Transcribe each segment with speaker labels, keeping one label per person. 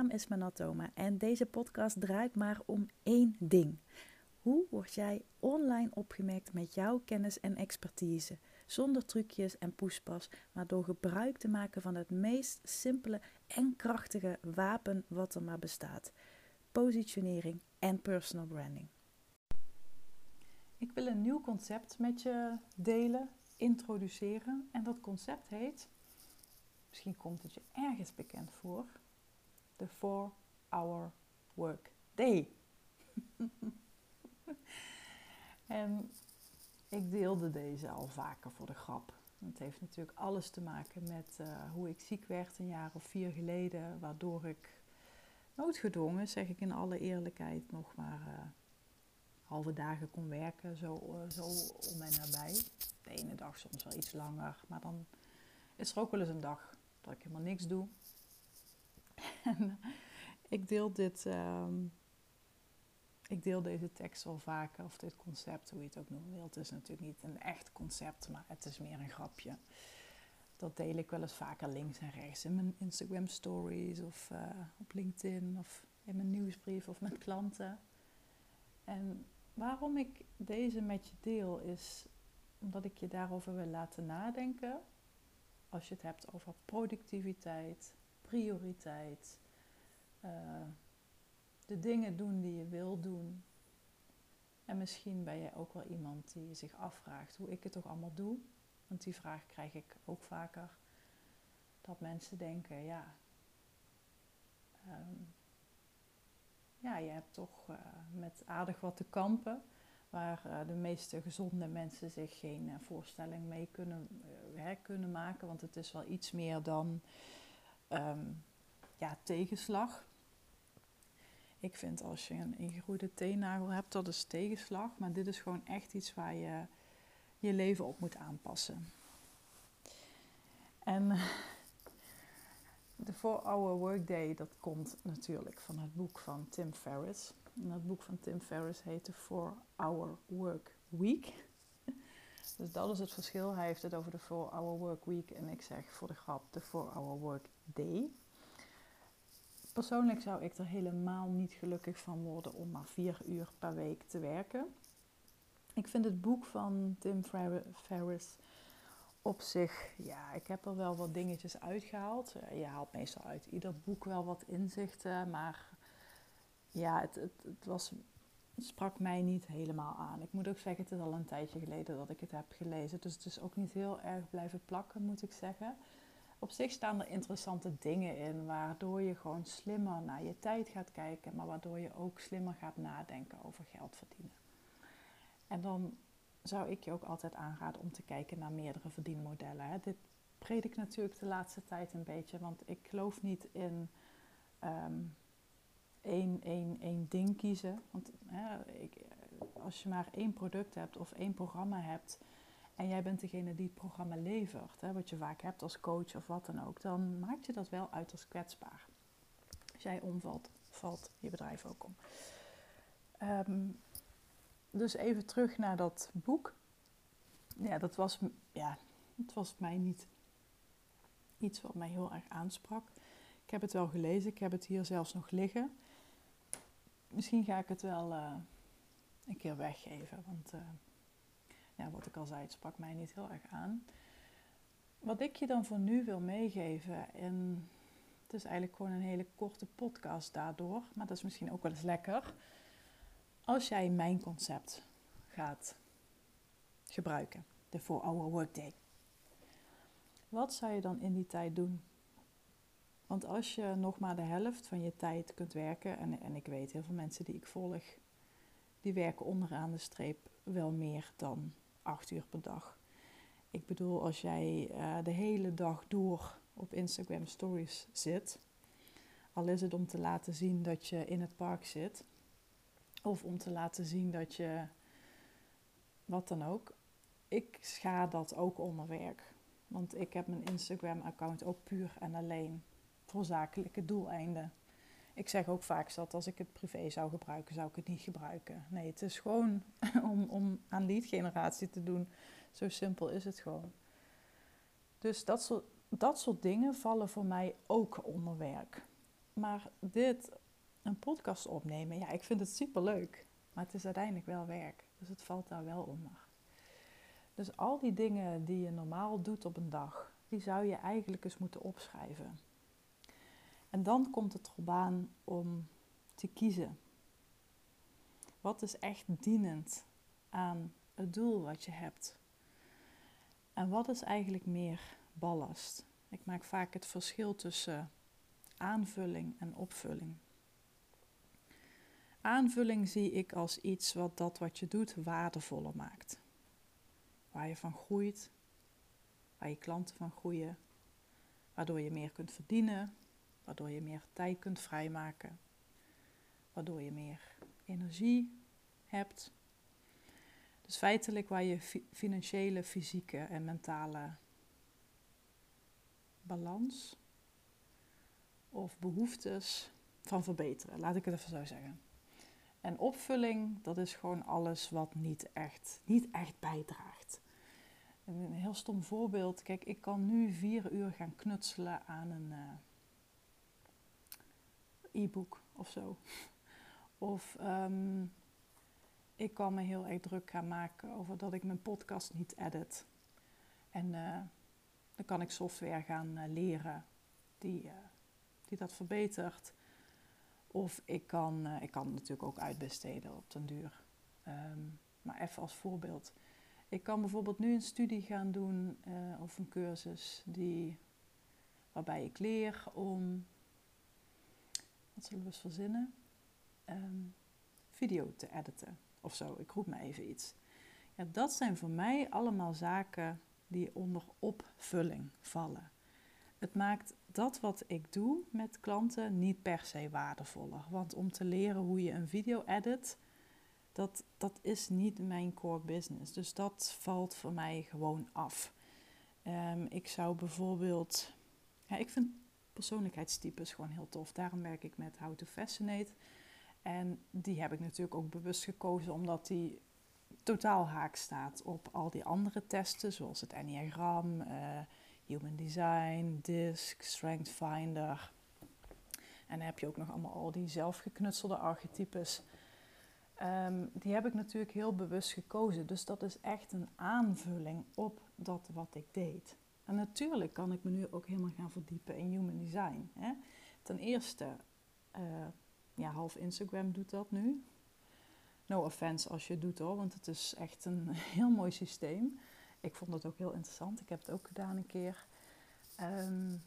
Speaker 1: naam is Manatoma en deze podcast draait maar om één ding. Hoe word jij online opgemerkt met jouw kennis en expertise? Zonder trucjes en poespas, maar door gebruik te maken van het meest simpele en krachtige wapen wat er maar bestaat: positionering en personal branding. Ik wil een nieuw concept met je delen, introduceren. En dat concept heet, misschien komt het je ergens bekend voor, de 4-hour work day. en ik deelde deze al vaker voor de grap. Het heeft natuurlijk alles te maken met uh, hoe ik ziek werd een jaar of vier geleden, waardoor ik noodgedwongen, zeg ik in alle eerlijkheid, nog maar uh, halve dagen kon werken, zo, uh, zo om en nabij. De ene dag soms wel iets langer, maar dan is er ook wel eens een dag dat ik helemaal niks doe. En ik deel dit, um, ik deel deze tekst wel vaker, of dit concept, hoe je het ook noemen wilt. Het is natuurlijk niet een echt concept, maar het is meer een grapje. Dat deel ik wel eens vaker links en rechts in mijn Instagram stories of uh, op LinkedIn of in mijn nieuwsbrief of met klanten. En waarom ik deze met je deel is omdat ik je daarover wil laten nadenken. Als je het hebt over productiviteit, prioriteit, uh, de dingen doen die je wil doen. En misschien ben je ook wel iemand die zich afvraagt hoe ik het toch allemaal doe. Want die vraag krijg ik ook vaker. Dat mensen denken, ja, um, ja, je hebt toch uh, met aardig wat te kampen. Waar uh, de meeste gezonde mensen zich geen voorstelling mee kunnen, kunnen maken. Want het is wel iets meer dan um, ja, tegenslag. Ik vind als je een ingegroeide teennagel hebt, dat is tegenslag. Maar dit is gewoon echt iets waar je je leven op moet aanpassen. En de 4-hour workday, dat komt natuurlijk van het boek van Tim Ferriss. En dat boek van Tim Ferriss heet de 4-hour work week. Dus dat is het verschil. Hij heeft het over de 4-hour work week en ik zeg voor de grap de 4-hour work day. Persoonlijk zou ik er helemaal niet gelukkig van worden om maar vier uur per week te werken. Ik vind het boek van Tim Ferriss op zich, ja, ik heb er wel wat dingetjes uitgehaald. Je haalt meestal uit ieder boek wel wat inzichten, maar ja, het, het, was, sprak mij niet helemaal aan. Ik moet ook zeggen, het is al een tijdje geleden dat ik het heb gelezen, dus het is ook niet heel erg blijven plakken, moet ik zeggen. Op zich staan er interessante dingen in, waardoor je gewoon slimmer naar je tijd gaat kijken, maar waardoor je ook slimmer gaat nadenken over geld verdienen. En dan zou ik je ook altijd aanraden om te kijken naar meerdere verdienmodellen. Dit predik natuurlijk de laatste tijd een beetje, want ik geloof niet in um, één, één, één ding kiezen. Want hè, ik, als je maar één product hebt of één programma hebt en jij bent degene die het programma levert, hè, wat je vaak hebt als coach of wat dan ook, dan maakt je dat wel uit als kwetsbaar. Als jij omvalt, valt je bedrijf ook om. Um, dus even terug naar dat boek. Ja, dat was, ja, het was mij niet iets wat mij heel erg aansprak. Ik heb het wel gelezen, ik heb het hier zelfs nog liggen. Misschien ga ik het wel uh, een keer weggeven, want uh, ja, wat ik al zei, het sprak mij niet heel erg aan. Wat ik je dan voor nu wil meegeven, en het is eigenlijk gewoon een hele korte podcast daardoor, maar dat is misschien ook wel eens lekker als jij mijn concept gaat gebruiken, de 4-hour workday, wat zou je dan in die tijd doen? Want als je nog maar de helft van je tijd kunt werken, en, en ik weet heel veel mensen die ik volg, die werken onderaan de streep wel meer dan 8 uur per dag. Ik bedoel, als jij uh, de hele dag door op Instagram Stories zit, al is het om te laten zien dat je in het park zit, of om te laten zien dat je, wat dan ook. Ik scha dat ook onder werk. Want ik heb mijn Instagram-account ook puur en alleen voor zakelijke doeleinden. Ik zeg ook vaak dat als ik het privé zou gebruiken, zou ik het niet gebruiken. Nee, het is gewoon om, om aan lead generatie te doen. Zo simpel is het gewoon. Dus dat soort, dat soort dingen vallen voor mij ook onder werk. maar dit, een podcast opnemen, ja, ik vind het super leuk. Maar het is uiteindelijk wel werk. Dus het valt daar wel onder. Dus al die dingen die je normaal doet op een dag, die zou je eigenlijk eens moeten opschrijven. En dan komt het erop aan om te kiezen. Wat is echt dienend aan het doel wat je hebt? En wat is eigenlijk meer ballast? Ik maak vaak het verschil tussen aanvulling en opvulling. Aanvulling zie ik als iets wat dat wat je doet waardevoller maakt. Waar je van groeit, waar je klanten van groeien, waardoor je meer kunt verdienen, waardoor je meer tijd kunt vrijmaken, waardoor je meer energie hebt. Dus feitelijk waar je financiële, fysieke en mentale balans of behoeftes van verbeteren. Laat ik het even zo zeggen. En opvulling, dat is gewoon alles wat niet echt, niet echt bijdraagt. Een heel stom voorbeeld. Kijk, ik kan nu vier uur gaan knutselen aan een uh, e-book of zo. Of um, ik kan me heel erg druk gaan maken over dat ik mijn podcast niet edit. En uh, dan kan ik software gaan uh, leren die, uh, die dat verbetert. Of ik kan, ik kan natuurlijk ook uitbesteden op den duur. Um, maar even als voorbeeld. Ik kan bijvoorbeeld nu een studie gaan doen of een cursus die, waarbij ik leer om, wat zullen we eens verzinnen, um, video te editen of zo. Ik roep me even iets. Ja, dat zijn voor mij allemaal zaken die onder opvulling vallen. Het maakt dat wat ik doe met klanten niet per se waardevoller. Want om te leren hoe je een video edit, dat, dat is niet mijn core business. Dus dat valt voor mij gewoon af. Um, ik zou bijvoorbeeld. Ja, ik vind persoonlijkheidstypes gewoon heel tof. Daarom werk ik met How to Fascinate. En die heb ik natuurlijk ook bewust gekozen omdat die totaal haak staat op al die andere testen, zoals het Enneagram, uh, Human Design, DISC, Strength Finder. En dan heb je ook nog allemaal al die zelfgeknutselde archetypes. Um, die heb ik natuurlijk heel bewust gekozen. Dus dat is echt een aanvulling op dat wat ik deed. En natuurlijk kan ik me nu ook helemaal gaan verdiepen in human design. Hè. Ten eerste uh, ja, half Instagram doet dat nu. No offense als je het doet hoor, want het is echt een heel mooi systeem. Ik vond het ook heel interessant. Ik heb het ook gedaan een keer. Um,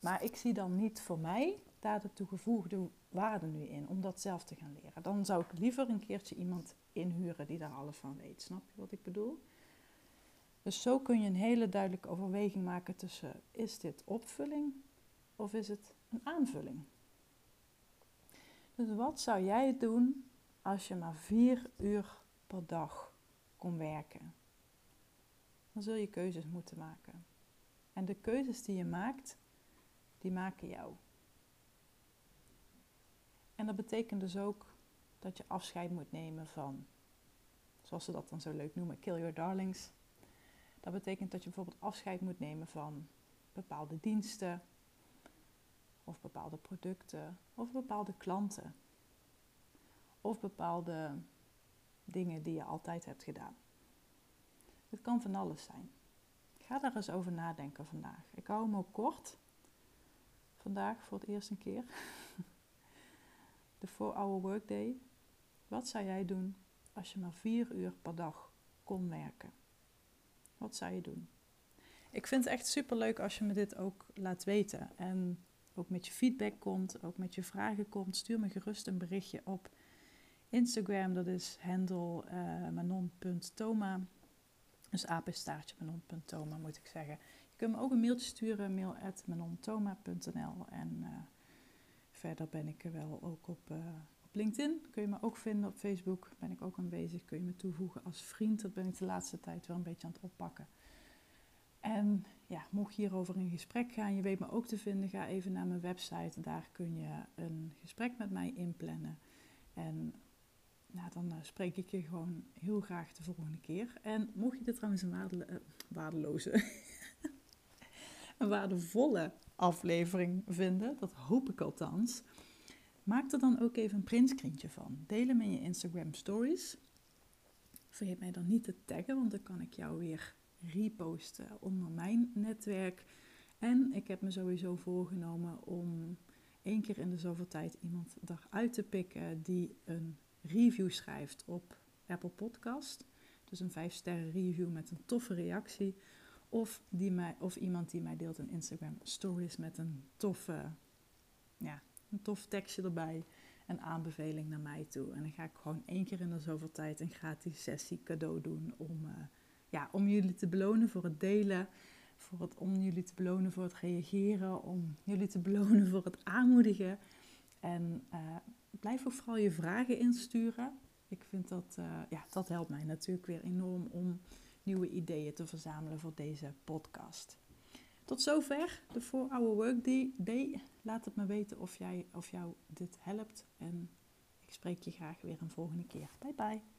Speaker 1: maar ik zie dan niet voor mij daar de toegevoegde waarde nu in om dat zelf te gaan leren. Dan zou ik liever een keertje iemand inhuren die daar alles van weet. Snap je wat ik bedoel? Dus zo kun je een hele duidelijke overweging maken tussen is dit opvulling of is het een aanvulling? Dus wat zou jij doen als je maar vier uur per dag kon werken? Dan zul je keuzes moeten maken. En de keuzes die je maakt, die maken jou. En dat betekent dus ook dat je afscheid moet nemen van, zoals ze dat dan zo leuk noemen, kill your darlings. Dat betekent dat je bijvoorbeeld afscheid moet nemen van bepaalde diensten, of bepaalde producten, of bepaalde klanten, of bepaalde dingen die je altijd hebt gedaan. Het kan van alles zijn. Ga daar eens over nadenken vandaag. Ik hou hem ook kort. Vandaag voor het eerst een keer. De 4-hour workday. Wat zou jij doen als je maar vier uur per dag kon werken? Wat zou je doen? Ik vind het echt super leuk als je me dit ook laat weten. En ook met je feedback komt, ook met je vragen komt. Stuur me gerust een berichtje op Instagram. Dat is handle uh, manon.toma. Dus apenstaartje manon.toma moet ik zeggen. Je kunt me ook een mailtje sturen, mail at manontoma.nl. En uh, verder ben ik er wel ook op, uh, op LinkedIn. Kun je me ook vinden op Facebook. Ben ik ook aanwezig. Kun je me toevoegen als vriend. Dat ben ik de laatste tijd wel een beetje aan het oppakken. En ja, mocht je hierover in gesprek gaan, je weet me ook te vinden, ga even naar mijn website. Daar kun je een gesprek met mij inplannen. En nou, dan uh, spreek ik je gewoon heel graag de volgende keer. En mocht je dit trouwens een uh, waardeloze, een waardevolle aflevering vinden. Dat hoop ik althans. Maak er dan ook even een printscreentje van. Deel hem in je Instagram stories. Vergeet mij dan niet te taggen, want dan kan ik jou weer reposten onder mijn netwerk. En ik heb me sowieso voorgenomen om één keer in de zoveel tijd iemand eruit te pikken die een review schrijft op Apple Podcast. Dus een 5 sterren review met een toffe reactie. Of, die mij, of iemand die mij deelt een Instagram stories met een toffe, ja, een tof tekstje erbij. Een aanbeveling naar mij toe. En dan ga ik gewoon één keer in de zoveel tijd een gratis sessie cadeau doen om, uh, ja, om jullie te belonen voor het delen. Voor het, om jullie te belonen voor het reageren. Om jullie te belonen voor het aanmoedigen. En uh, blijf ook vooral je vragen insturen. Ik vind dat, uh, ja, dat helpt mij natuurlijk weer enorm om nieuwe ideeën te verzamelen voor deze podcast. Tot zover de 4-Hour Workday. Laat het me weten of, jij, of jou dit helpt. En ik spreek je graag weer een volgende keer. Bye bye.